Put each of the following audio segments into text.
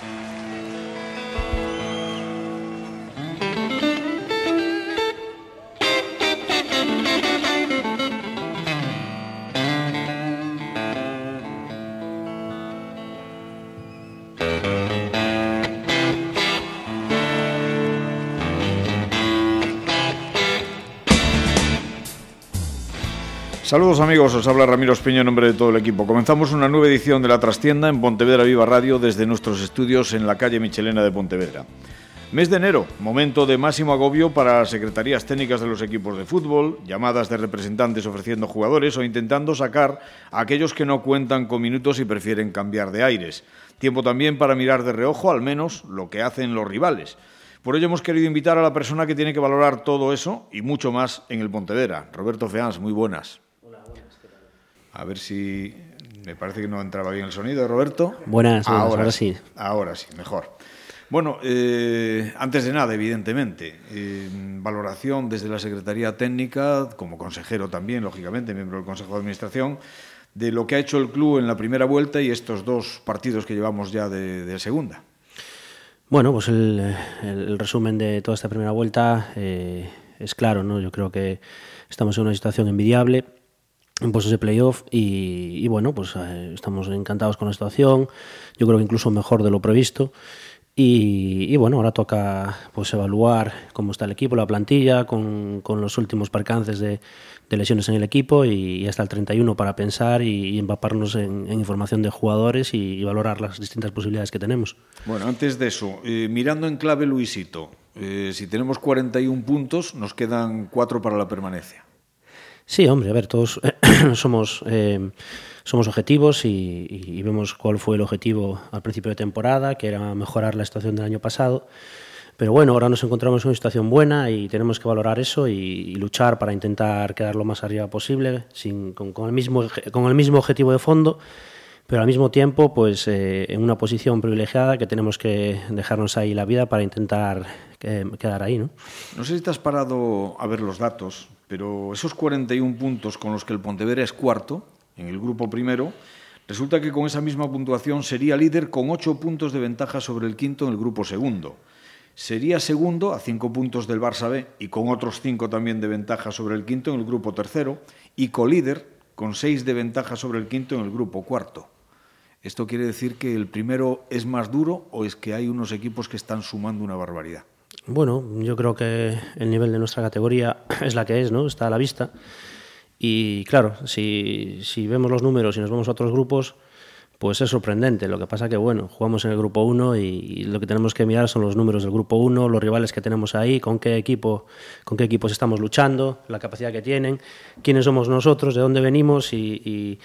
Thank you. Saludos amigos, os habla Ramiro Espiño en nombre de todo el equipo. Comenzamos una nueva edición de La Trastienda en Pontevedra Viva Radio desde nuestros estudios en la calle Michelena de Pontevedra. Mes de enero, momento de máximo agobio para las secretarías técnicas de los equipos de fútbol, llamadas de representantes ofreciendo jugadores o intentando sacar a aquellos que no cuentan con minutos y prefieren cambiar de aires. Tiempo también para mirar de reojo al menos lo que hacen los rivales. Por ello hemos querido invitar a la persona que tiene que valorar todo eso y mucho más en el Pontevedra. Roberto Feans, muy buenas. A ver si me parece que no entraba bien el sonido, Roberto. Buenas, ahora, sí. Ahora sí, mejor. Bueno, eh, antes de nada, evidentemente, eh, valoración desde la Secretaría Técnica, como consejero también, lógicamente, miembro del Consejo de Administración, de lo que ha hecho el club en la primera vuelta y estos dos partidos que llevamos ya de, segunda. Bueno, pues el, resumen de toda esta primera vuelta eh, es claro, ¿no? Yo creo que estamos en una situación envidiable en puestos de playoff y, bueno, pues eh, estamos encantados con la situación, yo creo que incluso mejor de lo previsto. Y, bueno, ahora toca pues evaluar cómo está el equipo, la plantilla, con, con los últimos percances de, de, lesiones en el equipo y, hasta el 31 para pensar y, empaparnos en, información de jugadores y, valorar las distintas posibilidades que tenemos. Bueno, antes de eso, eh, mirando en clave Luisito, eh, si tenemos 41 puntos, nos quedan 4 para la permanencia. Sí, hombre, a ver, todos somos, eh, somos objetivos y, vemos cuál fue el objetivo al principio de temporada, que era mejorar la situación del año pasado. Pero bueno, ahora nos encontramos en una situación buena y tenemos que valorar eso y, luchar para intentar quedar lo más arriba posible, sin, con, el mismo, con el mismo objetivo de fondo, pero al mismo tiempo pues eh, en una posición privilegiada que tenemos que dejarnos ahí la vida para intentar eh, quedar ahí. ¿no? no sé si te has parado a ver los datos, pero esos 41 puntos con los que el Pontevedra es cuarto, en el grupo primero, resulta que con esa misma puntuación sería líder con 8 puntos de ventaja sobre el quinto en el grupo segundo. Sería segundo a 5 puntos del Barça B y con otros 5 también de ventaja sobre el quinto en el grupo tercero y colíder con 6 de ventaja sobre el quinto en el grupo cuarto. ¿Esto quiere decir que el primero es más duro o es que hay unos equipos que están sumando una barbaridad? Bueno, yo creo que el nivel de nuestra categoría es la que es, ¿no? Está a la vista. Y claro, si, si vemos los números y nos vemos a otros grupos, pues es sorprendente. Lo que pasa que, bueno, jugamos en el grupo 1 y, lo que tenemos que mirar son los números del grupo 1, los rivales que tenemos ahí, con qué equipo, con qué equipos estamos luchando, la capacidad que tienen, quiénes somos nosotros, de dónde venimos y, y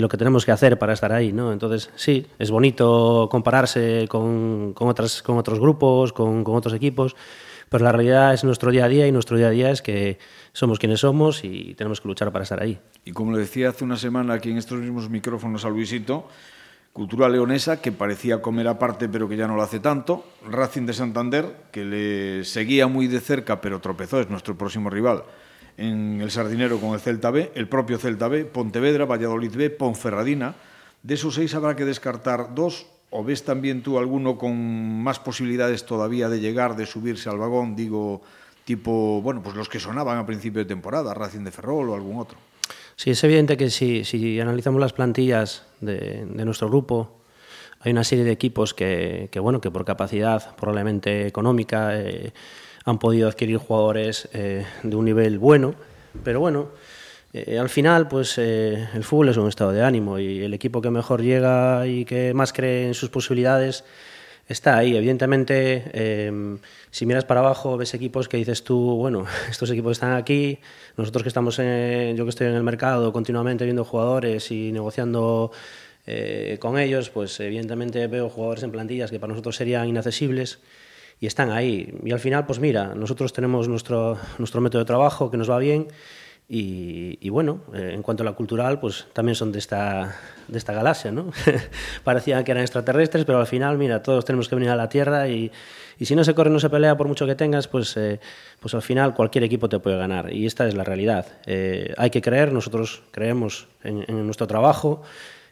lo que tenemos que hacer para estar ahí, ¿no? Entonces, sí, es bonito compararse con, con, otras, con otros grupos, con, con, otros equipos, pero la realidad es nuestro día a día y nuestro día a día es que somos quienes somos y tenemos que luchar para estar ahí. Y como le decía hace una semana aquí en estos mismos micrófonos a Luisito, Cultura Leonesa, que parecía comer aparte pero que ya no lo hace tanto, Racing de Santander, que le seguía muy de cerca pero tropezó, es nuestro próximo rival, en el Sardinero con el Celta B, el propio Celta B, Pontevedra, Valladolid B, Ponferradina. De esos seis habrá que descartar dos, o ves también tú alguno con más posibilidades todavía de llegar, de subirse al vagón, digo, tipo, bueno, pues los que sonaban a principio de temporada, Racing de Ferrol o algún otro. Sí, es evidente que si, si analizamos las plantillas de, nuestro grupo, hay una serie de equipos que, que, bueno, que por capacidad probablemente económica... Eh, han podido adquirir jugadores eh, de un nivel bueno, pero bueno, eh, al final pues eh, el fútbol es un estado de ánimo y el equipo que mejor llega y que más cree en sus posibilidades está ahí. Evidentemente, si miras para abajo, ves equipos que dices tú, bueno, estos equipos están aquí, nosotros que estamos, en, yo que estoy en el mercado continuamente viendo jugadores y negociando con ellos, pues evidentemente veo jugadores en plantillas que para nosotros serían inaccesibles y están ahí. Y al final, pues mira, nosotros tenemos nuestro, nuestro método de trabajo que nos va bien y, bueno, eh, en cuanto a la cultural, pues también son de esta, de esta galaxia, ¿no? Parecían que eran extraterrestres, pero al final, mira, todos tenemos que venir a la Tierra y, y si no se corre, no se pelea, por mucho que tengas, pues, eh, pues al final cualquier equipo te puede ganar. Y esta es la realidad. Eh, hay que creer, nosotros creemos en, en nuestro trabajo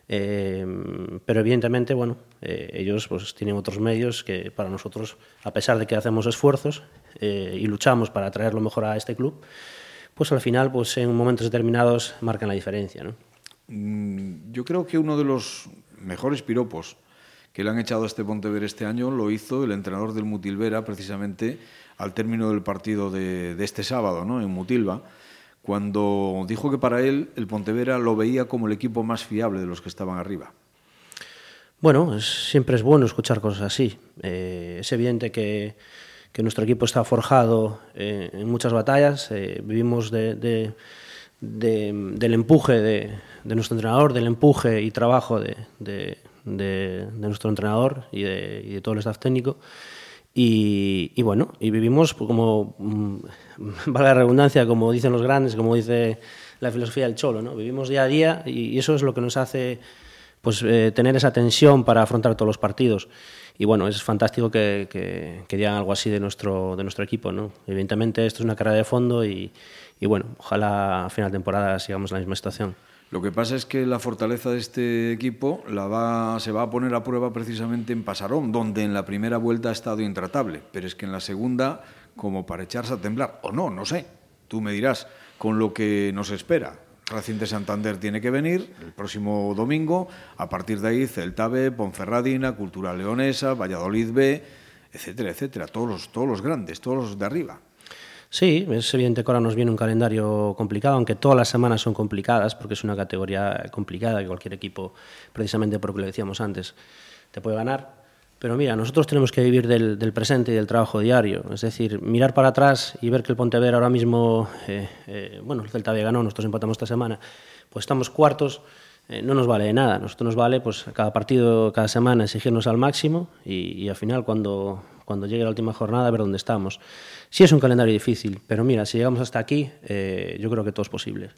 pero evidentemente, bueno, ellos pues tienen otros medios que para nosotros, a pesar de que hacemos esfuerzos y luchamos para traer lo mejor a este club, pues al final, pues en momentos determinados marcan la diferencia. ¿no? Mm, yo creo que uno de los mejores piropos que le han echado a este Pontevedra este año lo hizo el entrenador del Mutilvera precisamente al término del partido de, este sábado ¿no? en Mutilva, cuando dijo que para él el Pontevedra lo veía como el equipo más fiable de los que estaban arriba. Bueno, siempre es bueno escuchar cosas así. Eh, es evidente que, nuestro equipo está forjado eh, en muchas batallas, eh, vivimos de del empuje de, nuestro entrenador, del empuje y trabajo de, nuestro entrenador y de, todo el staff técnico. Y, bueno, y vivimos pues, como, mm, valga la redundancia, como dicen los grandes, como dice la filosofía del cholo, ¿no? Vivimos día a día y eso es lo que nos hace pues, eh, tener esa tensión para afrontar todos los partidos. Y bueno, es fantástico que, que, digan algo así de nuestro, de nuestro equipo, ¿no? Evidentemente esto es una carrera de fondo y, y bueno, ojalá a final de temporada sigamos en la misma situación. Lo que pasa es que la fortaleza de este equipo la va, se va a poner a prueba precisamente en Pasarón, donde en la primera vuelta ha estado intratable, pero es que en la segunda, como para echarse a temblar, o no, no sé, tú me dirás, con lo que nos espera. Racing de Santander tiene que venir el próximo domingo, a partir de ahí Celta B, Ponferradina, Cultura Leonesa, Valladolid B, etcétera, etcétera, todos los, todos los grandes, todos los de arriba. Sí, es evidente que ahora nos viene un calendario complicado, aunque todas las semanas son complicadas, porque es una categoría complicada que cualquier equipo, precisamente por lo que le decíamos antes, te puede ganar. Pero mira, nosotros tenemos que vivir del, presente y del trabajo diario. Es decir, mirar para atrás y ver que el Pontevedra ahora mismo, eh, eh, bueno, el Celta había ganado, nosotros empatamos esta semana, pues estamos cuartos, eh, no nos vale de nada. Nosotros nos vale, pues cada partido, cada semana, exigirnos al máximo y, y al final, cuando, cuando llegue la última jornada, a ver dónde estamos. Sí es un calendario difícil, pero mira, si llegamos hasta aquí, eh, yo creo que todo es posible.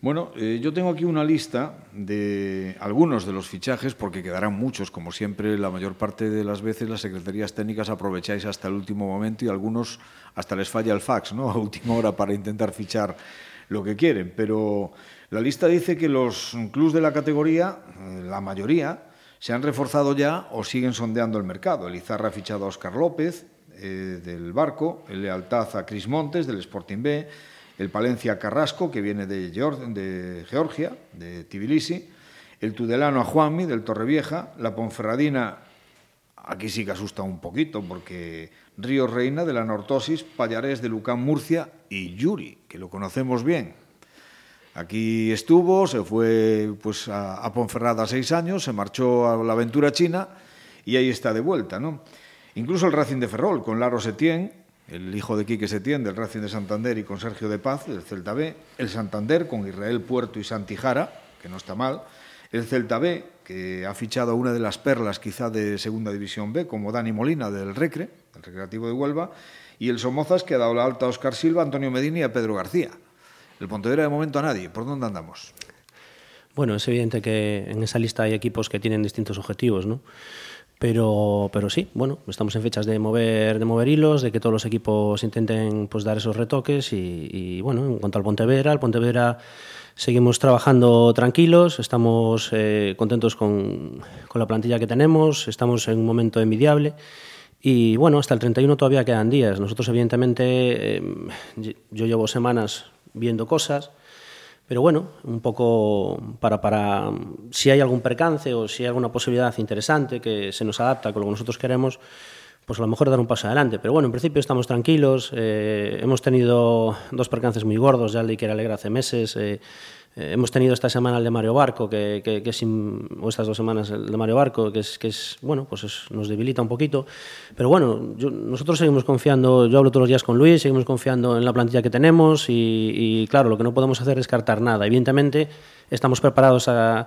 Bueno, eh, yo tengo aquí una lista de algunos de los fichajes, porque quedarán muchos, como siempre, la mayor parte de las veces las secretarías técnicas aprovecháis hasta el último momento y algunos hasta les falla el fax, ¿no? A última hora para intentar fichar lo que quieren. Pero la lista dice que los clubes de la categoría, eh, la mayoría, se han reforzado ya o siguen sondeando el mercado. El Izarra ha fichado a Oscar López eh, del Barco, el Lealtad a Cris Montes del Sporting B, el Palencia Carrasco, que viene de, Georgia, de Tbilisi, el Tudelano a Juanmi del Torrevieja, la Ponferradina, aquí sí que asusta un poquito, porque Río Reina de la Nortosis, Payarés de Lucán Murcia y Yuri, que lo conocemos bien, Aquí estuvo, se fue pues, a, Ponferrada seis años, se marchó a la aventura china y ahí está de vuelta. ¿no? Incluso el Racing de Ferrol, con Laro Setién, el hijo de Quique Setién del Racing de Santander y con Sergio de Paz del Celta B, el Santander con Israel Puerto y Santijara, que no está mal, el Celta B, que ha fichado una de las perlas quizá de Segunda División B, como Dani Molina del Recre, el Recreativo de Huelva, y el Somozas, que ha dado la alta a Oscar Silva, Antonio Medina y a Pedro García. El Pontevedra de momento a nadie. ¿Por dónde andamos? Bueno, es evidente que en esa lista hay equipos que tienen distintos objetivos, ¿no? Pero, pero sí, bueno, estamos en fechas de mover, de mover hilos, de que todos los equipos intenten pues, dar esos retoques y, bueno, en cuanto al Pontevedra, el Pontevedra seguimos trabajando tranquilos, estamos eh, contentos con, con, la plantilla que tenemos, estamos en un momento envidiable y bueno, hasta el 31 todavía quedan días. Nosotros evidentemente, eh, yo llevo semanas viendo cosas. Pero bueno, un poco para, para si hay algún percance o si hay alguna posibilidad interesante que se nos adapta con lo que nosotros queremos, pues a lo mejor dar un paso adelante. Pero bueno, en principio estamos tranquilos. Eh, hemos tenido dos percances muy gordos, ya el de Iker Alegre hace meses. Eh, eh, hemos tenido esta semana el de Mario Barco, que, o estas dos semanas el de Mario Barco, que es, bueno, pues nos debilita un poquito. Pero bueno, nosotros seguimos confiando, yo hablo todos los días con Luis, seguimos confiando en la plantilla que tenemos y, y claro, lo que no podemos hacer es descartar nada. Evidentemente, estamos preparados a,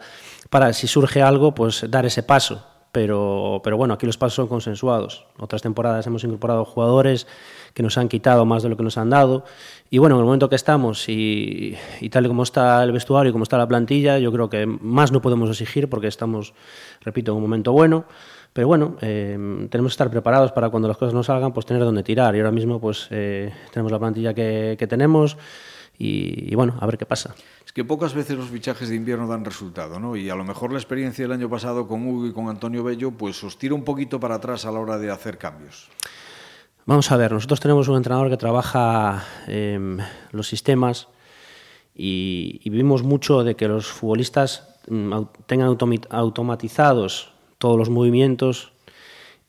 para, si surge algo, pues dar ese paso pero, pero bueno, aquí los pasos son consensuados. Otras temporadas hemos incorporado jugadores que nos han quitado más de lo que nos han dado. Y bueno, en el momento que estamos y, y tal y como está el vestuario y como está la plantilla, yo creo que más no podemos exigir porque estamos, repito, en un momento bueno. Pero bueno, eh, tenemos que estar preparados para cuando las cosas no salgan, pues tener donde tirar. Y ahora mismo pues eh, tenemos la plantilla que, tenemos y, bueno, a ver qué pasa. Es que pocas veces los fichajes de invierno dan resultado, ¿no? Y a lo mejor la experiencia del año pasado con Hugo y con Antonio Bello, pues os tira un poquito para atrás a la hora de hacer cambios. Vamos a ver, nosotros tenemos un entrenador que trabaja em, los sistemas y, vivimos mucho de que los futbolistas mm, tengan automatizados todos los movimientos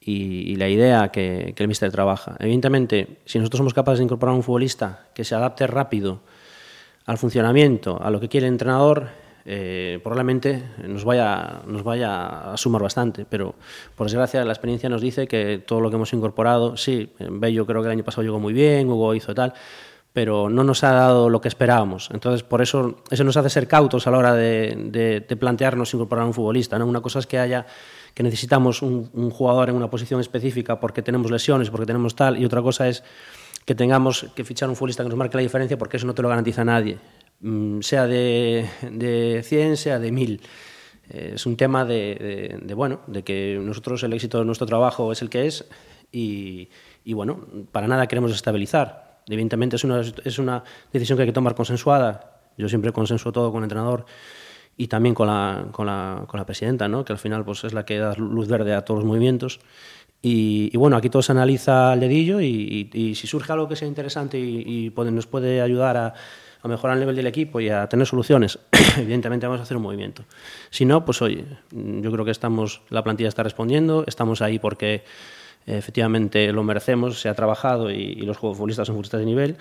y, la idea que, que el míster trabaja. Evidentemente, si nosotros somos capaces de incorporar a un futbolista que se adapte rápido al funcionamiento, a lo que quiere el entrenador, eh, probablemente nos vaya, nos vaya a sumar bastante, pero por desgracia la experiencia nos dice que todo lo que hemos incorporado, sí, Bello creo que el año pasado llegó muy bien, Hugo hizo tal, pero no nos ha dado lo que esperábamos. Entonces, por eso eso nos hace ser cautos a la hora de, plantearnos incorporar a un futbolista. ¿no? Una cosa es que haya que necesitamos un, un jugador en una posición específica porque tenemos lesiones, porque tenemos tal, y otra cosa es que tengamos que fichar un futbolista que nos marque la diferencia porque eso no te lo garantiza nadie, sea de, de 100, sea de 1000. Eh, es un tema de, bueno, de que nosotros el éxito de nuestro trabajo es el que es y, bueno, para nada queremos estabilizar. Evidentemente es una, es una decisión que hay que tomar consensuada. Yo siempre consensuo todo con el entrenador y también con la, con la, con la presidenta, ¿no? que al final pues, es la que da luz verde a todos los movimientos. Y, bueno, aquí todo se analiza al dedillo y, si surge algo que sea interesante y, nos puede ayudar a, mejorar el nivel del equipo y a tener soluciones, evidentemente vamos a hacer un movimiento. Si no, pues oye, yo creo que estamos, la plantilla está respondiendo, estamos ahí porque efectivamente lo merecemos, se ha trabajado y, los futbolistas son futbolistas de nivel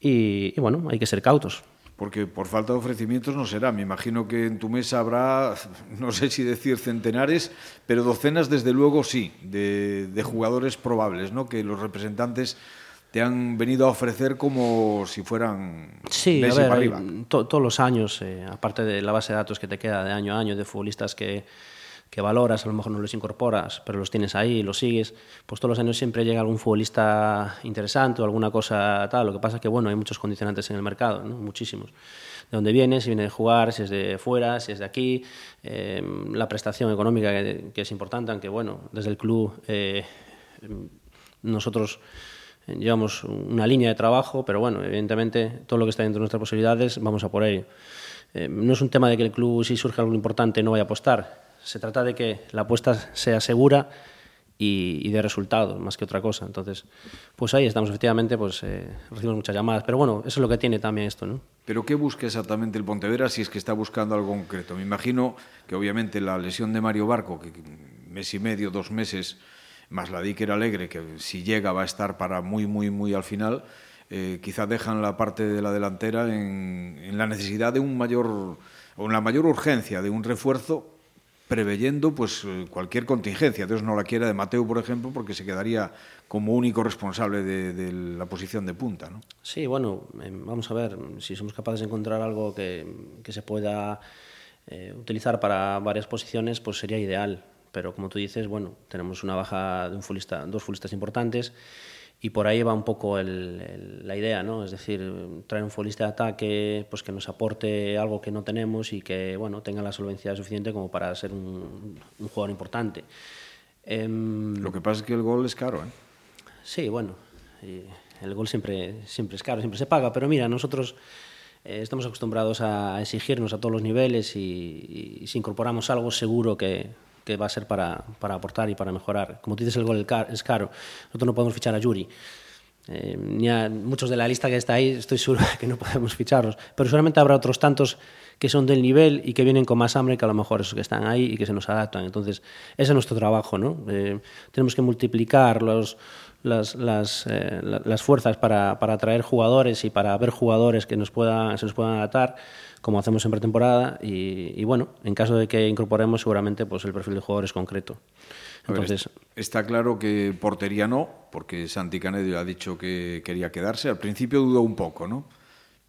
y bueno, hay que ser cautos porque por falta de ofrecimientos no será. Me imagino que en tu mesa habrá, no sé si decir centenares, pero docenas desde luego sí, de, jugadores probables, ¿no? Que los representantes te han venido a ofrecer como si fueran sí, a ver, todos los años, eh, aparte de la base de datos que te queda de año a año de futbolistas que que valoras, a lo mejor no los incorporas, pero los tienes ahí, los sigues, pues todos los años siempre llega algún futbolista interesante o alguna cosa tal. Lo que pasa es que, bueno, hay muchos condicionantes en el mercado, ¿no? muchísimos. De dónde viene, si viene de jugar, si es de fuera, si es de aquí, eh, la prestación económica que, es importante, aunque, bueno, desde el club eh, nosotros llevamos una línea de trabajo, pero bueno, evidentemente todo lo que está dentro de nuestras posibilidades vamos a por ello. Eh, no es un tema de que el club, si surge algo importante, no vaya a apostar se trata de que la apuesta sea segura y, de resultados, más que otra cosa. Entonces, pues ahí estamos, efectivamente, pues eh, recibimos muchas llamadas. Pero bueno, eso es lo que tiene también esto, ¿no? ¿Pero qué busca exactamente el Pontevedra si es que está buscando algo concreto? Me imagino que obviamente la lesión de Mario Barco, que mes y medio, dos meses, más la de Iker Alegre, que si llega va a estar para muy, muy, muy al final, eh, quizá dejan la parte de la delantera en, en la necesidad de un mayor, o en la mayor urgencia de un refuerzo preveyendo pues eh, cualquier contingencia. Dios no la quiera de Mateo, por ejemplo, porque se quedaría como único responsable de, la posición de punta. ¿no? Sí, bueno, em, vamos a ver si somos capaces de encontrar algo que, se pueda eh, utilizar para varias posiciones, pues sería ideal. Pero como tú dices, bueno, tenemos una baja de un fulista, dos fulistas importantes y por ahí va un poco la idea, ¿no? Es decir, traer un futbolista de ataque pues que nos aporte algo que no tenemos y que bueno tenga la solvencia suficiente como para ser un, jugador importante. Em, Lo que pasa es que el gol es caro, ¿eh? Sí, bueno, el gol siempre, siempre es caro, siempre se paga, pero mira, nosotros eh, estamos acostumbrados a exigirnos a todos los niveles y si incorporamos algo seguro que, que va a ser para, para aportar y para mejorar. Como tú dices, el gol es caro. Nosotros no podemos fichar a Yuri. Eh, ni a muchos de la lista que está ahí, estoy seguro que no podemos ficharlos. Pero seguramente habrá otros tantos que son del nivel y que vienen con más hambre que a lo mejor esos que están ahí y que se nos adaptan. Entonces, ese es nuestro trabajo. ¿no? Eh, tenemos que multiplicar los, las, las, eh, las fuerzas para, para, atraer jugadores y para ver jugadores que nos pueda, se nos puedan adaptar como hacemos en pretemporada y, bueno, en caso de que incorporemos seguramente pues el perfil de jugadores concreto. Entonces, está claro que portería no, porque Santi Canedo ha dicho que quería quedarse. Al principio dudó un poco, ¿no?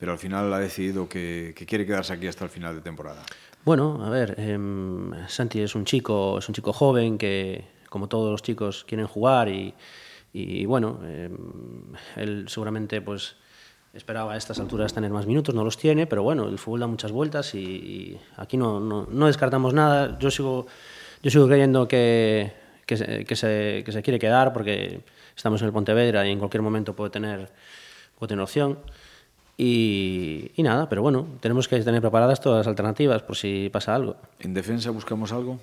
Pero al final ha decidido que, quiere quedarse aquí hasta el final de temporada. Bueno, a ver, em, Santi es un chico, es un chico joven que, como todos los chicos, quieren jugar y, bueno, em, él seguramente pues Esperaba a estas alturas tener más minutos, no los tiene, pero bueno, el fútbol da muchas vueltas y, aquí no, descartamos nada. Yo sigo, creyendo que, se, quiere quedar porque estamos en el Pontevedra y en cualquier momento puede tener, puede tener opción. Y, y, nada, pero bueno, tenemos que tener preparadas todas las alternativas por si pasa algo. ¿En defensa buscamos algo?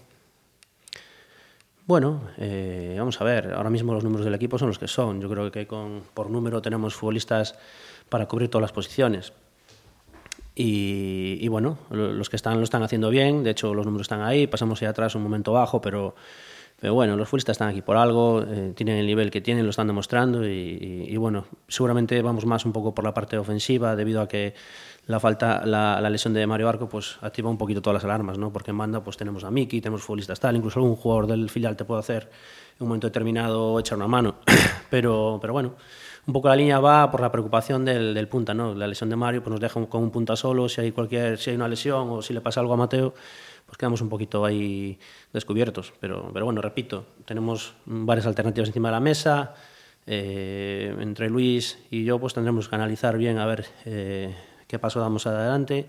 Bueno, eh, vamos a ver, ahora mismo los números del equipo son los que son. Yo creo que con, por número tenemos futbolistas para cubrir todas las posiciones. Y, y, bueno, los que están lo están haciendo bien, de hecho los números están ahí, pasamos ahí atrás un momento bajo, pero pero bueno, los futbolistas están aquí por algo, eh, tienen el nivel que tienen, lo están demostrando y, bueno, seguramente vamos más un poco por la parte ofensiva debido a que la falta, la, la, lesión de Mario Arco pues activa un poquito todas las alarmas, ¿no? Porque en banda pues tenemos a Miki, tenemos futbolistas tal, incluso algún jugador del filial te puede hacer en un momento determinado echar una mano, pero, pero bueno, un poco la línea va por la preocupación del, del punta, ¿no? La lesión de Mario pues nos deja con un punta solo, si hay cualquier, si hay una lesión o si le pasa algo a Mateo, pues quedamos un poquito ahí descubiertos. Pero, pero bueno, repito, tenemos varias alternativas encima de la mesa. Eh, entre Luis y yo pues tendremos que analizar bien a ver eh, qué paso damos adelante,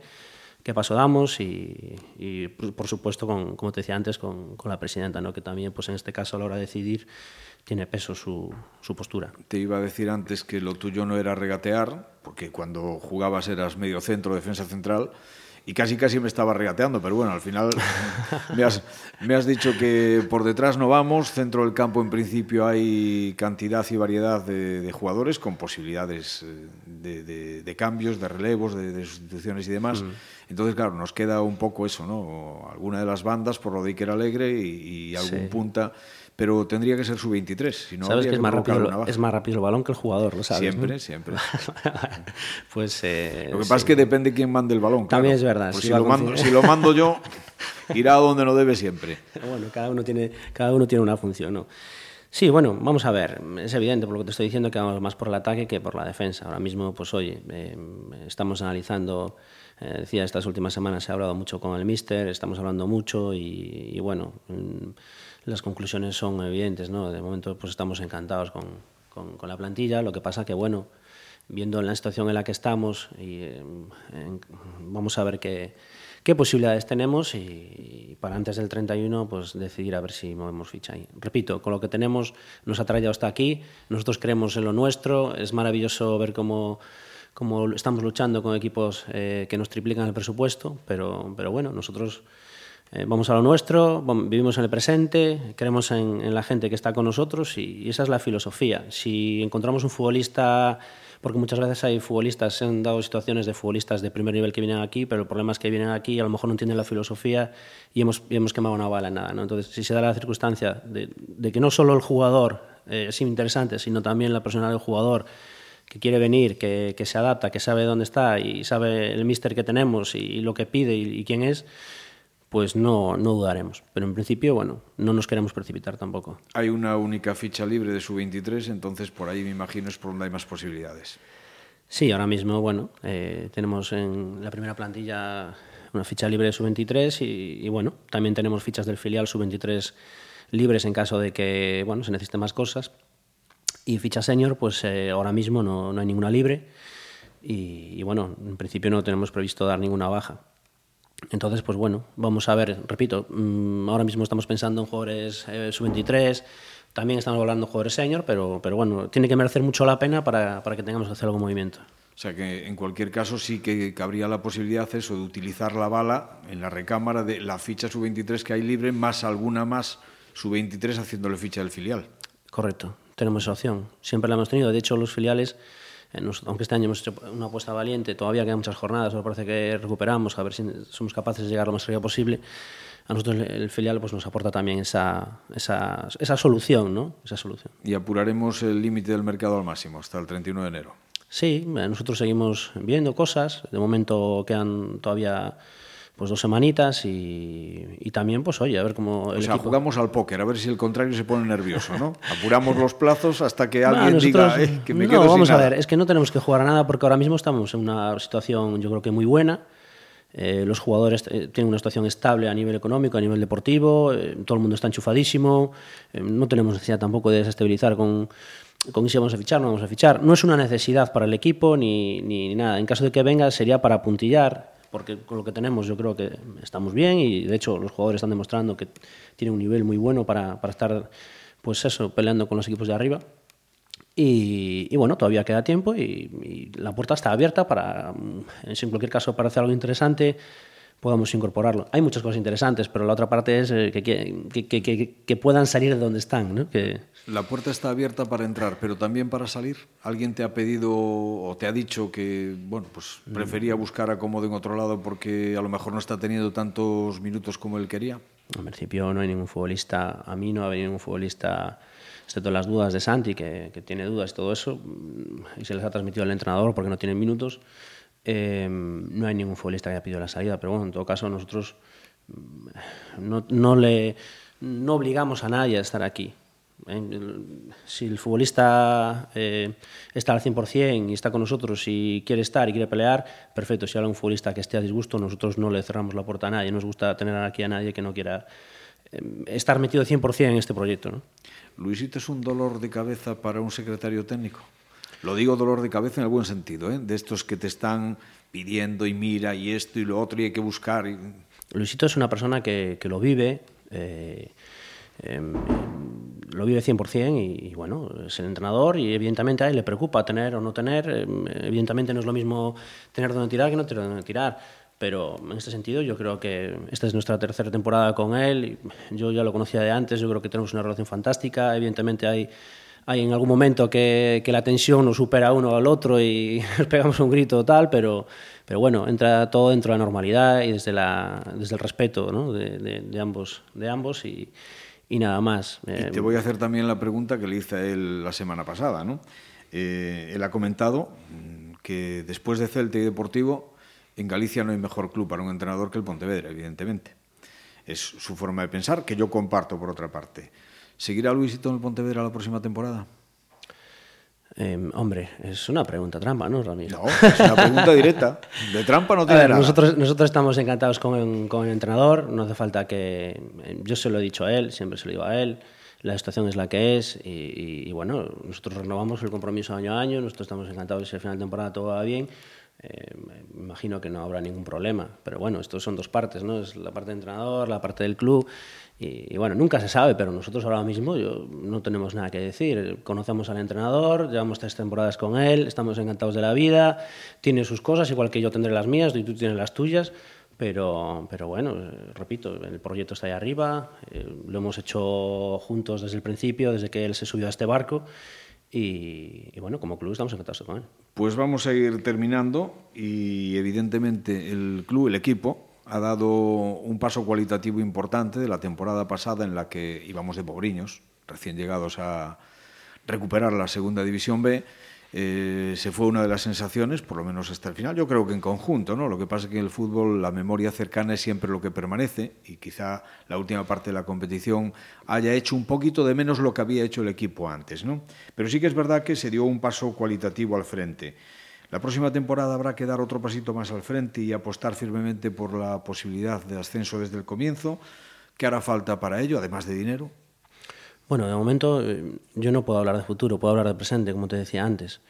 qué paso damos y, y por supuesto, con, como te decía antes, con, con, la presidenta, ¿no? que también pues en este caso a la hora de decidir tiene peso su, su postura. Te iba a decir antes que lo tuyo no era regatear, porque cuando jugabas eras medio centro, defensa central, y casi casi me estaba regateando, pero bueno, al final me has, me has dicho que por detrás no vamos, centro del campo en principio hay cantidad y variedad de, de jugadores con posibilidades eh, de, de, de, cambios, de relevos, de, sustituciones y demás. Entonces, claro, nos queda un poco eso, ¿no? Alguna de las bandas por lo de Iker Alegre y, y algún sí. punta pero tendría que ser su 23. Si no, sabes que, es, más rápido, es más rápido el balón que el jugador, ¿lo sabes? Siempre, ¿no? siempre. pues, eh, lo que pasa es que depende quién mande el balón. También es verdad. Pues si, lo mando, si, lo mando, yo, irá a donde no debe siempre. Bueno, cada uno tiene, cada uno tiene una función, ¿no? Sí, bueno, vamos a ver. Es evidente por lo que te estoy diciendo que vamos más por el ataque que por la defensa. Ahora mismo, pues oye, eh, estamos analizando, eh, decía, estas últimas semanas se ha hablado mucho con el míster, estamos hablando mucho y, y bueno, mm, las conclusiones son evidentes, ¿no? De momento, pues estamos encantados con, con, con la plantilla. Lo que pasa que, bueno, viendo la situación en la que estamos, y, eh, en, vamos a ver qué, qué posibilidades tenemos y, y, para antes del 31 pues decidir a ver si movemos ficha ahí. Repito, con lo que tenemos nos ha traído hasta aquí, nosotros creemos en lo nuestro, es maravilloso ver cómo como estamos luchando con equipos eh, que nos triplican el presupuesto, pero, pero bueno, nosotros eh, vamos a lo nuestro, vivimos en el presente, creemos en, la gente que está con nosotros y, esa es la filosofía. Si encontramos un futbolista porque muchas veces hay futbolistas, se han dado situaciones de futbolistas de primer nivel que vienen aquí, pero el problema es que vienen aquí y a lo mejor no entienden la filosofía y hemos, y quemado una bala en nada. Entonces, si se da la circunstancia de, que no solo el jugador eh, es interesante, sino también la personalidad del jugador, que quiere venir, que, se adapta, que sabe dónde está y sabe el míster que tenemos y, lo que pide y quién es, pues no, no dudaremos. Pero en principio, bueno, no nos queremos precipitar tampoco. Hay una única ficha libre de su 23, entonces por ahí me imagino es por donde hay más posibilidades. Sí, ahora mismo, bueno, eh, tenemos en la primera plantilla una ficha libre de su 23 y, y, bueno, también tenemos fichas del filial su 23 libres en caso de que, bueno, se necesiten más cosas. Y ficha senior, pues eh, ahora mismo no, no hay ninguna libre y, y bueno, en principio no tenemos previsto dar ninguna baja. Entonces, pues bueno, vamos a ver, repito, mmm, ahora mismo estamos pensando en jugadores eh, sub-23, también estamos hablando de jugadores senior, pero, pero bueno, tiene que merecer mucho la pena para, para que tengamos que hacer algún movimiento. O sea que en cualquier caso sí que cabría la posibilidad eso de utilizar la bala en la recámara de la ficha sub-23 que hay libre, más alguna más sub-23 haciéndole ficha del filial. Correcto, tenemos esa opción. Siempre la hemos tenido. De hecho, los filiales Eh, aunque este año hemos hecho una apuesta valiente, todavía quedan muchas jornadas, me parece que recuperamos, a ver si somos capaces de llegar lo más rápido posible. A nosotros el filial pues, nos aporta también esa, esa, esa solución, ¿no? Esa solución. Y apuraremos el límite del mercado al máximo, hasta el 31 de enero. Sí, nosotros seguimos viendo cosas. De momento quedan todavía pues dos semanitas y, y, también, pues oye, a ver cómo... El o sea, equipo... jugamos al póker, a ver si el contrario se pone nervioso, ¿no? Apuramos los plazos hasta que alguien no, nosotros, diga eh, que me no, quedo vamos sin a nada. ver, es que no tenemos que jugar a nada porque ahora mismo estamos en una situación, yo creo que muy buena. Eh, los jugadores eh, tienen una situación estable a nivel económico, a nivel deportivo, eh, todo el mundo está enchufadísimo, eh, no tenemos necesidad tampoco de desestabilizar con, con si vamos a fichar, no vamos a fichar. No es una necesidad para el equipo ni, ni, ni nada. En caso de que venga sería para puntillar, porque con lo que tenemos yo creo que estamos bien y de hecho los jugadores están demostrando que tienen un nivel muy bueno para, para estar pues eso, peleando con los equipos de arriba. Y, bueno, todavía queda tiempo y, la puerta está abierta para, en cualquier caso, parece algo interesante, podamos incorporarlo. Hay muchas cosas interesantes, pero la otra parte es eh, que, que, que, puedan salir de donde están. ¿no? Que... La puerta está abierta para entrar, pero también para salir. ¿Alguien te ha pedido o te ha dicho que bueno, pues mm. prefería buscar acomodo en otro lado porque a lo mejor no está teniendo tantos minutos como él quería? En principio no hay ningún futbolista, a mí no ha ningún futbolista excepto las dudas de Santi, que, que, tiene dudas y todo eso, y se les ha transmitido al entrenador porque no tienen minutos. Em, no hay ningún futbolista que haya pedido la salida, pero bueno, en todo caso nosotros mm, no, no, le, no obligamos a nadie a estar aquí. Si el futbolista eh, está al 100% y está con nosotros y quiere estar y quiere pelear, perfecto. Si hay un futbolista que esté a disgusto, nosotros no le cerramos la puerta a nadie. Nos gusta tener aquí a nadie que no quiera em, estar metido 100% en este proyecto. ¿no? Luisito es un dolor de cabeza para un secretario técnico. Lo digo dolor de cabeza en el buen sentido, ¿eh? de estos que te están pidiendo y mira y esto y lo otro y hay que buscar. Luisito es una persona que, que lo vive, eh, em, lo vive 100% y, y, bueno, es el entrenador y evidentemente a él le preocupa tener o no tener. Em, evidentemente no es lo mismo tener donde tirar que no tener donde tirar. Pero en este sentido yo creo que esta es nuestra tercera temporada con él. Yo ya lo conocía de antes, yo creo que tenemos una relación fantástica. Evidentemente hay hay en algún momento que, que la tensión nos supera uno al otro y nos pegamos un grito tal, pero, pero bueno, entra todo dentro de la normalidad y desde, la, desde el respeto ¿no? de, de, de, ambos, de ambos y, y nada más. Y te voy a hacer también la pregunta que le hice a él la semana pasada. ¿no? Eh, él ha comentado que después de Celta y Deportivo, en Galicia no hay mejor club para un entrenador que el Pontevedra, evidentemente. Es su forma de pensar, que yo comparto por otra parte. ¿Seguirá Luisito en el Pontevedra la próxima temporada? Eh, hombre, es una pregunta trampa, ¿no, Ramiro? No, es una pregunta directa. De trampa no tiene ver, nada. Nosotros, nosotros estamos encantados con, con, el entrenador. No hace falta que... Yo se lo he dicho a él, siempre se lo digo a él. La situación es la que es y, y, y bueno, nosotros renovamos el compromiso año a año. Nosotros estamos encantados si al final de temporada todo va bien. Eh, me imagino que no habrá ningún problema. Pero bueno, estos son dos partes, ¿no? Es la parte del entrenador, la parte del club. Y, bueno, nunca se sabe, pero nosotros ahora mismo yo, no tenemos nada que decir. Conocemos al entrenador, llevamos tres temporadas con él, estamos encantados de la vida, tiene sus cosas, igual que yo tendré las mías y tú tienes las tuyas. Pero, pero bueno, repito, el proyecto está ahí arriba, eh, lo hemos hecho juntos desde el principio, desde que él se subió a este barco. Y, y, bueno, como club estamos encantados con él. Pues vamos a ir terminando y evidentemente el club, el equipo, ha dado un paso cualitativo importante de la temporada pasada en la que íbamos de pobriños, recién llegados a recuperar la segunda división B. Eh, se fue una de las sensaciones, por lo menos hasta el final, yo creo que en conjunto, ¿no? Lo que pasa es que en el fútbol la memoria cercana es siempre lo que permanece y quizá la última parte de la competición haya hecho un poquito de menos lo que había hecho el equipo antes, ¿no? Pero sí que es verdad que se dio un paso cualitativo al frente. La próxima temporada habrá que dar otro pasito más al frente y apostar firmemente por la posibilidad de ascenso desde el comienzo. ¿Qué hará falta para ello, además de dinero? Bueno, de momento eh, yo no puedo hablar de futuro, puedo hablar de presente, como te decía antes.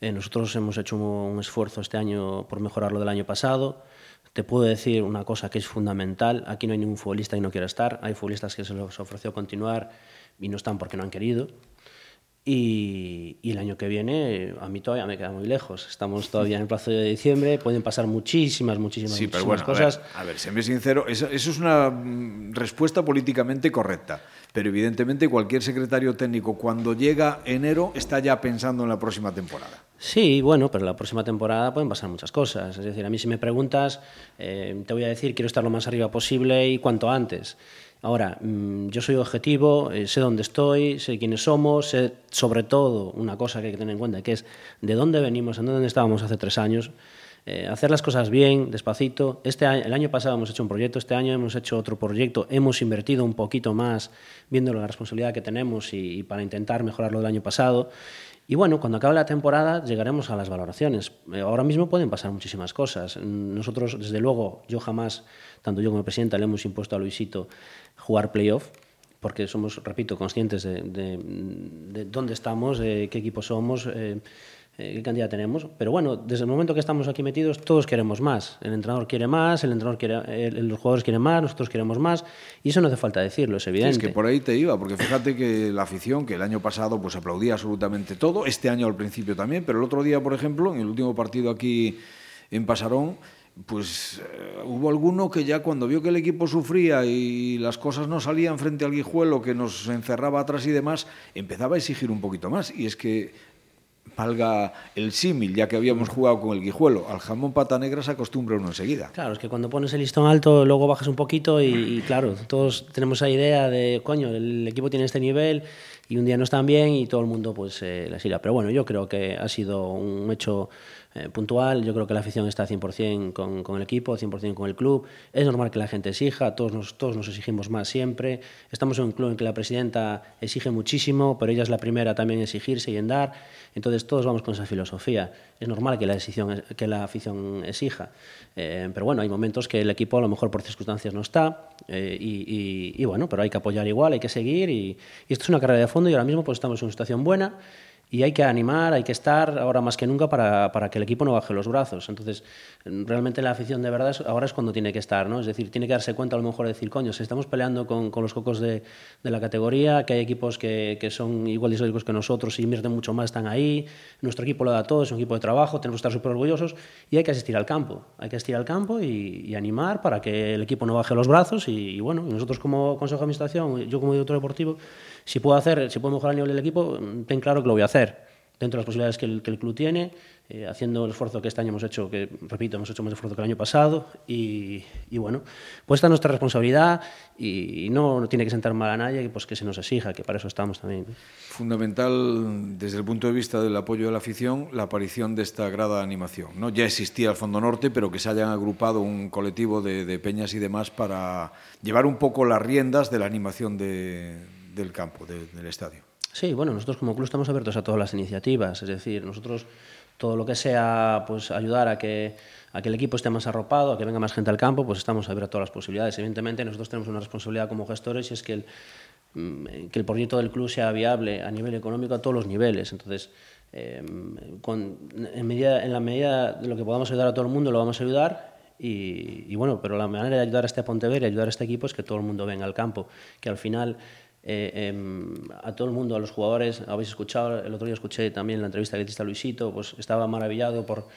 Eh, nosotros hemos hecho un esfuerzo este año por mejorar lo del año pasado. Te puedo decir una cosa que es fundamental. Aquí no hay ningún futbolista que no quiera estar. Hay futbolistas que se les ofreció continuar y no están porque no han querido. Y, y, el año que viene a mí todavía me queda muy lejos. Estamos todavía en el plazo de diciembre, pueden pasar muchísimas, muchísimas, sí, pero bueno, cosas. A ver, ver, séme sincero, eso, eso es una mm, respuesta políticamente correcta, pero evidentemente cualquier secretario técnico cuando llega enero está ya pensando en la próxima temporada. Sí, bueno, pero la próxima temporada pueden pasar muchas cosas. Es decir, a mí si me preguntas, eh, te voy a decir, quiero estar lo más arriba posible y cuanto antes. Ahora, mmm, yo soy objetivo, eh, sé dónde estoy, sé quiénes somos, sé sobre todo una cosa que hay que tener en cuenta, que es de dónde venimos, en dónde estábamos hace tres años. Eh, hacer las cosas bien, despacito. Este año, el año pasado hemos hecho un proyecto, este año hemos hecho otro proyecto, hemos invertido un poquito más, viendo la responsabilidad que tenemos y, y para intentar mejorar lo del año pasado. Y bueno, cuando acabe la temporada llegaremos a las valoraciones. Eh, ahora mismo pueden pasar muchísimas cosas. Nosotros, desde luego, yo jamás, tanto yo como presidenta, le hemos impuesto a Luisito jugar playoff, porque somos, repito, conscientes de, de, de dónde estamos, de qué equipo somos. Eh, eh, qué cantidad tenemos. Pero bueno, desde el momento que estamos aquí metidos, todos queremos más. El entrenador quiere más, el entrenador quiere, los jugadores quieren más, nosotros queremos más. Y eso no hace falta decirlo, es evidente. es que por ahí te iba, porque fíjate que la afición, que el año pasado pues aplaudía absolutamente todo, este año al principio también, pero el otro día, por ejemplo, en el último partido aquí en Pasarón, pues eh, hubo alguno que ya cuando vio que el equipo sufría y las cosas no salían frente al guijuelo, que nos encerraba atrás y demás, empezaba a exigir un poquito más. Y es que valga el símil, ya que habíamos jugado con el guijuelo. Al jamón pata negra se acostumbra uno enseguida. Claro, es que cuando pones el listón alto, luego bajas un poquito y, claro, todos tenemos esa idea de, coño, el equipo tiene este nivel y un día no están bien y todo el mundo pues eh, la sila. Pero bueno, yo creo que ha sido un hecho eh, puntual. Yo creo que la afición está 100% con, con el equipo, 100% con el club. Es normal que la gente exija, todos nos, todos nos exigimos más siempre. Estamos en un club en que la presidenta exige muchísimo, pero ella es la primera también en exigirse y en dar. Entonces todos vamos con esa filosofía. Es normal que la, decisión, que la afición exija. Eh, pero bueno, hay momentos que el equipo a lo mejor por circunstancias no está eh, y, y, bueno, pero hay que apoyar igual, hay que seguir y, y esto es una carrera de fondo y ahora mismo pues estamos en una situación buena y hay que animar, hay que estar ahora más que nunca para, para, que el equipo no baje los brazos. Entonces, realmente la afición de verdad ahora es cuando tiene que estar, ¿no? Es decir, tiene que darse cuenta a lo mejor de decir, coño, si estamos peleando con, con los cocos de, de, la categoría, que hay equipos que, que son igual de históricos que nosotros y invierten mucho más, están ahí, nuestro equipo lo da todo, es un equipo de trabajo, tenemos que estar súper orgullosos y hay que asistir al campo, hay que asistir al campo y, animar para que el equipo no baje los brazos y, y bueno, nosotros como Consejo de Administración, yo como director deportivo, si puedo hacer, si puedo mejorar el nivel del equipo, ten claro que lo voy a hacer dentro de las posibilidades que el, que el club tiene, eh, haciendo el esfuerzo que este año hemos hecho, que repito, hemos hecho más esfuerzo que el año pasado, y, y bueno, pues esta es nuestra responsabilidad y, y no, no, tiene que sentar mal a nadie, pues que se nos exija, que para eso estamos también. Fundamental, desde el punto de vista del apoyo de la afición, la aparición de esta grada de animación. ¿no? Ya existía el Fondo Norte, pero que se hayan agrupado un colectivo de, de peñas y demás para llevar un poco las riendas de la animación de, del campo, de, del estadio. Sí, bueno, nosotros como club estamos abiertos a todas las iniciativas, es decir, nosotros todo lo que sea pues ayudar a que, a que el equipo esté más arropado, a que venga más gente al campo, pues estamos abiertos a todas las posibilidades. Evidentemente nosotros tenemos una responsabilidad como gestores y es que el, mm, que el proyecto del club sea viable a nivel económico a todos los niveles. Entonces, eh, con, en, medida, en la medida de lo que podamos ayudar a todo el mundo, lo vamos a ayudar y, y, bueno, pero la manera de ayudar a este Pontevedra y ayudar a este equipo es que todo el mundo venga al campo, que al final eh, eh, a todo el mundo, a los jugadores, habéis escuchado, el otro día escuché también la entrevista que hiciste a Luisito, pues estaba maravillado por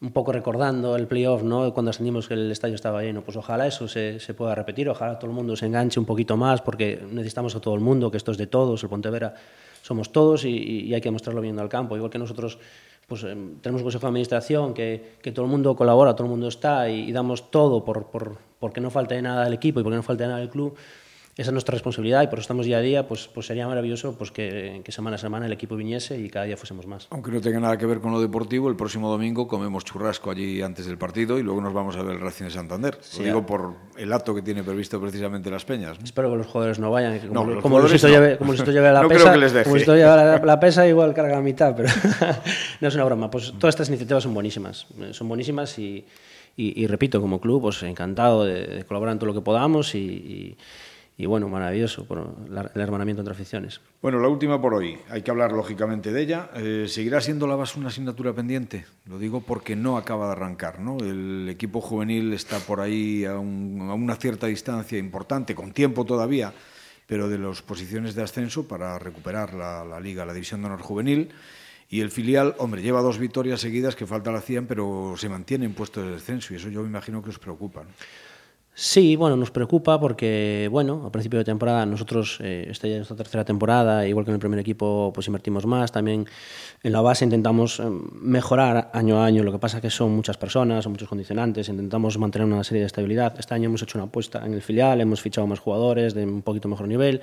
un poco recordando el playoff, ¿no? cuando ascendimos que el estadio estaba lleno, pues ojalá eso se, se, pueda repetir, ojalá todo el mundo se enganche un poquito más, porque necesitamos a todo el mundo, que esto es de todos, el Pontevedra somos todos y, y hay que mostrarlo viendo al campo, igual que nosotros pues eh, tenemos un consejo de administración que, que, todo el mundo colabora, todo el mundo está y, y damos todo por, por, porque no falte nada al equipo y porque no falte nada al club, esa es nuestra responsabilidad y por eso estamos día a día, pues, pues sería maravilloso pues que, que, semana a semana el equipo viniese y cada día fuésemos más. Aunque no tenga nada que ver con lo deportivo, el próximo domingo comemos churrasco allí antes del partido y luego nos vamos a ver el Racing de Santander. Sí, lo digo por el acto que tiene previsto precisamente las peñas. ¿no? Espero que los jugadores no vayan, que como, no, como Luisito no. lleve, como lleve la pesa, como lleve la, la, pesa igual carga la mitad, pero no es una broma. Pues todas estas iniciativas son buenísimas, son buenísimas y, y, y repito, como club, pues encantado de, de, colaborar en todo lo que podamos y, y y bueno, maravilloso por el hermanamiento entre aficiones. Bueno, la última por hoy. Hay que hablar lógicamente de ella. Eh, ¿Seguirá siendo la base una asignatura pendiente? Lo digo porque no acaba de arrancar. ¿no? El equipo juvenil está por ahí a, un, a una cierta distancia importante, con tiempo todavía, pero de las posiciones de ascenso para recuperar la, Liga, la División de Honor Juvenil. Y el filial, hombre, lleva dos victorias seguidas que falta la hacían, pero se mantiene en puesto de descenso y eso yo me imagino que os preocupa. Sí, bueno, nos preocupa porque, bueno, a principio de temporada nosotros, eh, esta ya es nuestra tercera temporada, igual que en el primer equipo, pues invertimos más. También en la base intentamos eh, mejorar año a año. Lo que pasa que son muchas personas, son muchos condicionantes. Intentamos mantener una serie de estabilidad. Este año hemos hecho una apuesta en el filial, hemos fichado más jugadores de un poquito mejor nivel.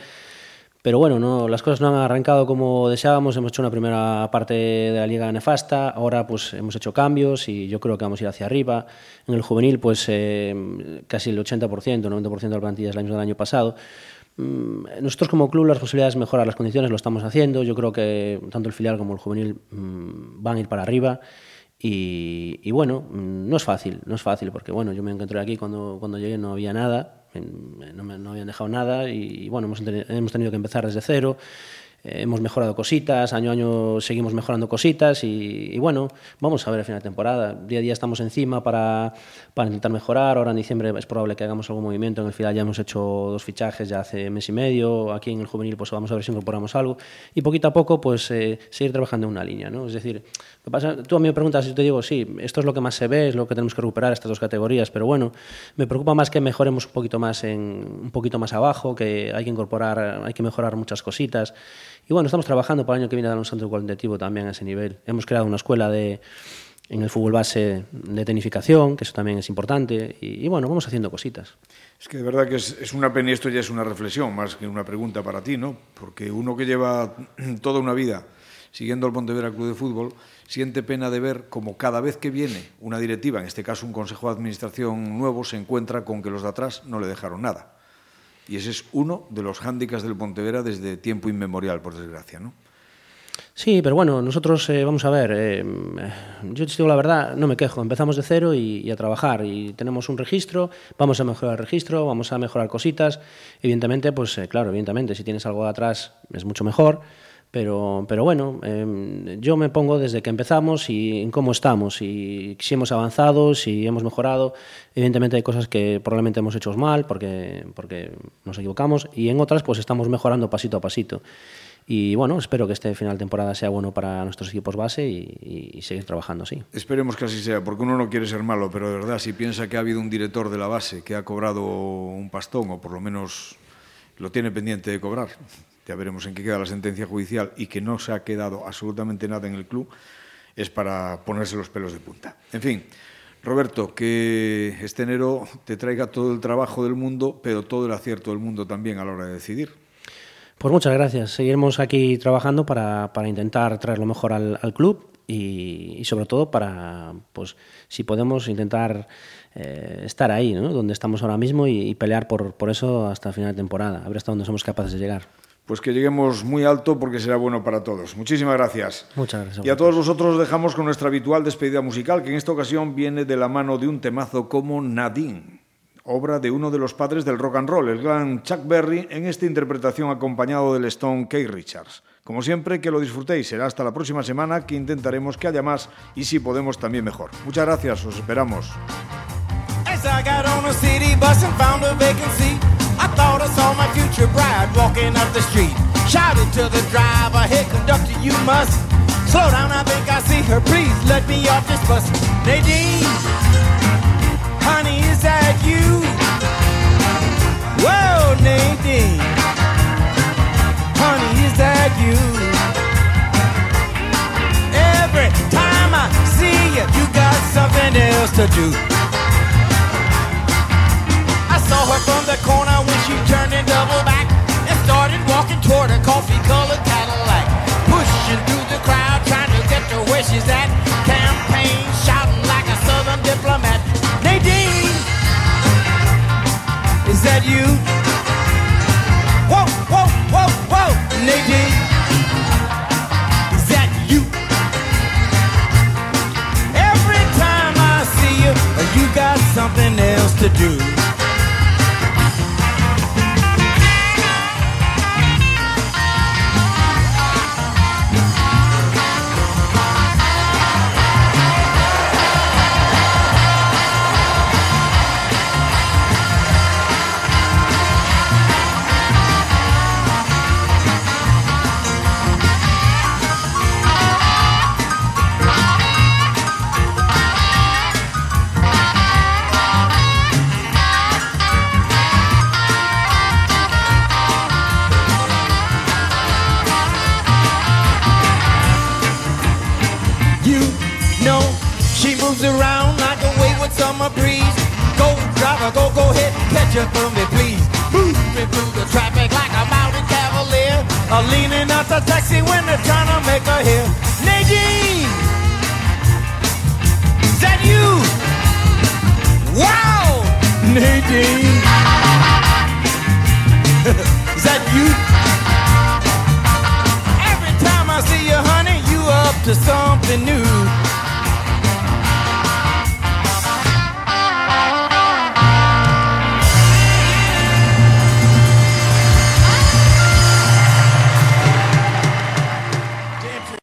Pero bueno, no, las cosas no han arrancado como deseábamos. Hemos hecho una primera parte de la liga nefasta. Ahora pues hemos hecho cambios y yo creo que vamos a ir hacia arriba. En el juvenil pues eh, casi el 80%, 90% de la plantilla es el año del año pasado. Mm, nosotros como club las posibilidades de mejorar las condiciones lo estamos haciendo. Yo creo que tanto el filial como el juvenil mmm, van a ir para arriba. Y, y, bueno, mm, no es fácil, no es fácil porque bueno, yo me encontré aquí cuando, cuando llegué no había nada, no, me, no habían dejado nada y, bueno, hemos, hemos, tenido que empezar desde cero. eh, hemos mejorado cositas, año a año seguimos mejorando cositas y, bueno, vamos a ver el final de temporada. Día a día estamos encima para, para, intentar mejorar. Ahora en diciembre es probable que hagamos algún movimiento. En el final ya hemos hecho dos fichajes ya hace mes y medio. Aquí en el juvenil pues vamos a ver si incorporamos algo. Y poquito a poco pues eh, seguir trabajando en una línea. ¿no? Es decir, pasa? tú a mí me preguntas y te digo, sí, esto es lo que más se ve, es lo que tenemos que recuperar, estas dos categorías, pero bueno, me preocupa más que mejoremos un poquito más, en, un poquito más abajo, que hay que incorporar, hay que mejorar muchas cositas. Y bueno, estamos trabajando para el año que viene a dar un centro cualitativo también a ese nivel. Hemos creado una escuela de, en el fútbol base de tenificación, que eso también es importante. Y, bueno, vamos haciendo cositas. Es que de verdad que es, es, una pena y esto ya es una reflexión más que una pregunta para ti, ¿no? Porque uno que lleva toda una vida siguiendo al Pontevedra Club de Fútbol siente pena de ver como cada vez que viene una directiva, en este caso un consejo de administración nuevo, se encuentra con que los de atrás no le dejaron nada. Y ese es uno de los hándicaps del Pontevedra desde tiempo inmemorial, por desgracia, ¿no? Sí, pero bueno, nosotros, eh, vamos a ver, eh, yo te digo la verdad, no me quejo, empezamos de cero y, a trabajar y tenemos un registro, vamos a mejorar el registro, vamos a mejorar cositas, evidentemente, pues eh, claro, evidentemente, si tienes algo de atrás es mucho mejor, pero, pero bueno, eh, yo me pongo desde que empezamos y en cómo estamos, y si hemos avanzado, si hemos mejorado. Evidentemente hay cosas que probablemente hemos hecho mal porque, porque nos equivocamos y en otras pues estamos mejorando pasito a pasito. Y bueno, espero que este final de temporada sea bueno para nuestros equipos base y, y, seguir trabajando así. Esperemos que así sea, porque uno no quiere ser malo, pero de verdad, si piensa que ha habido un director de la base que ha cobrado un pastón, o por lo menos lo tiene pendiente de cobrar, ya veremos en qué queda la sentencia judicial y que no se ha quedado absolutamente nada en el club, es para ponerse los pelos de punta. En fin, Roberto, que este enero te traiga todo el trabajo del mundo, pero todo el acierto del mundo también a la hora de decidir. Pues muchas gracias. Seguiremos aquí trabajando para, para intentar traer lo mejor al, club y, sobre todo para, pues, si podemos intentar eh, estar ahí, ¿no? donde estamos ahora mismo y, y pelear por, por eso hasta el final de temporada, a ver hasta dónde somos capaces de llegar pues que lleguemos muy alto porque será bueno para todos. Muchísimas gracias. Muchas gracias. Y a todos vosotros dejamos con nuestra habitual despedida musical, que en esta ocasión viene de la mano de un temazo como Nadine, obra de uno de los padres del rock and roll, el gran Chuck Berry, en esta interpretación acompañado del Stone K. Richards. Como siempre, que lo disfrutéis. Será hasta la próxima semana que intentaremos que haya más y si podemos también mejor. Muchas gracias, os esperamos. I thought I saw my future bride walking up the street. Shouted to the driver, hey conductor, you must slow down. I think I see her. Please let me off this bus. Nadine, honey, is that you? Whoa, Nadine, honey, is that you? Every time I see you, you got something else to do I saw her from the corner and doubled back and started walking toward a coffee-colored Cadillac. Pushing through the crowd, trying to get to where she's at. Campaign shouting like a southern diplomat. Nadine, is that you? Whoa, whoa, whoa, whoa, Nadine. Is that you? Every time I see you, you got something else to do.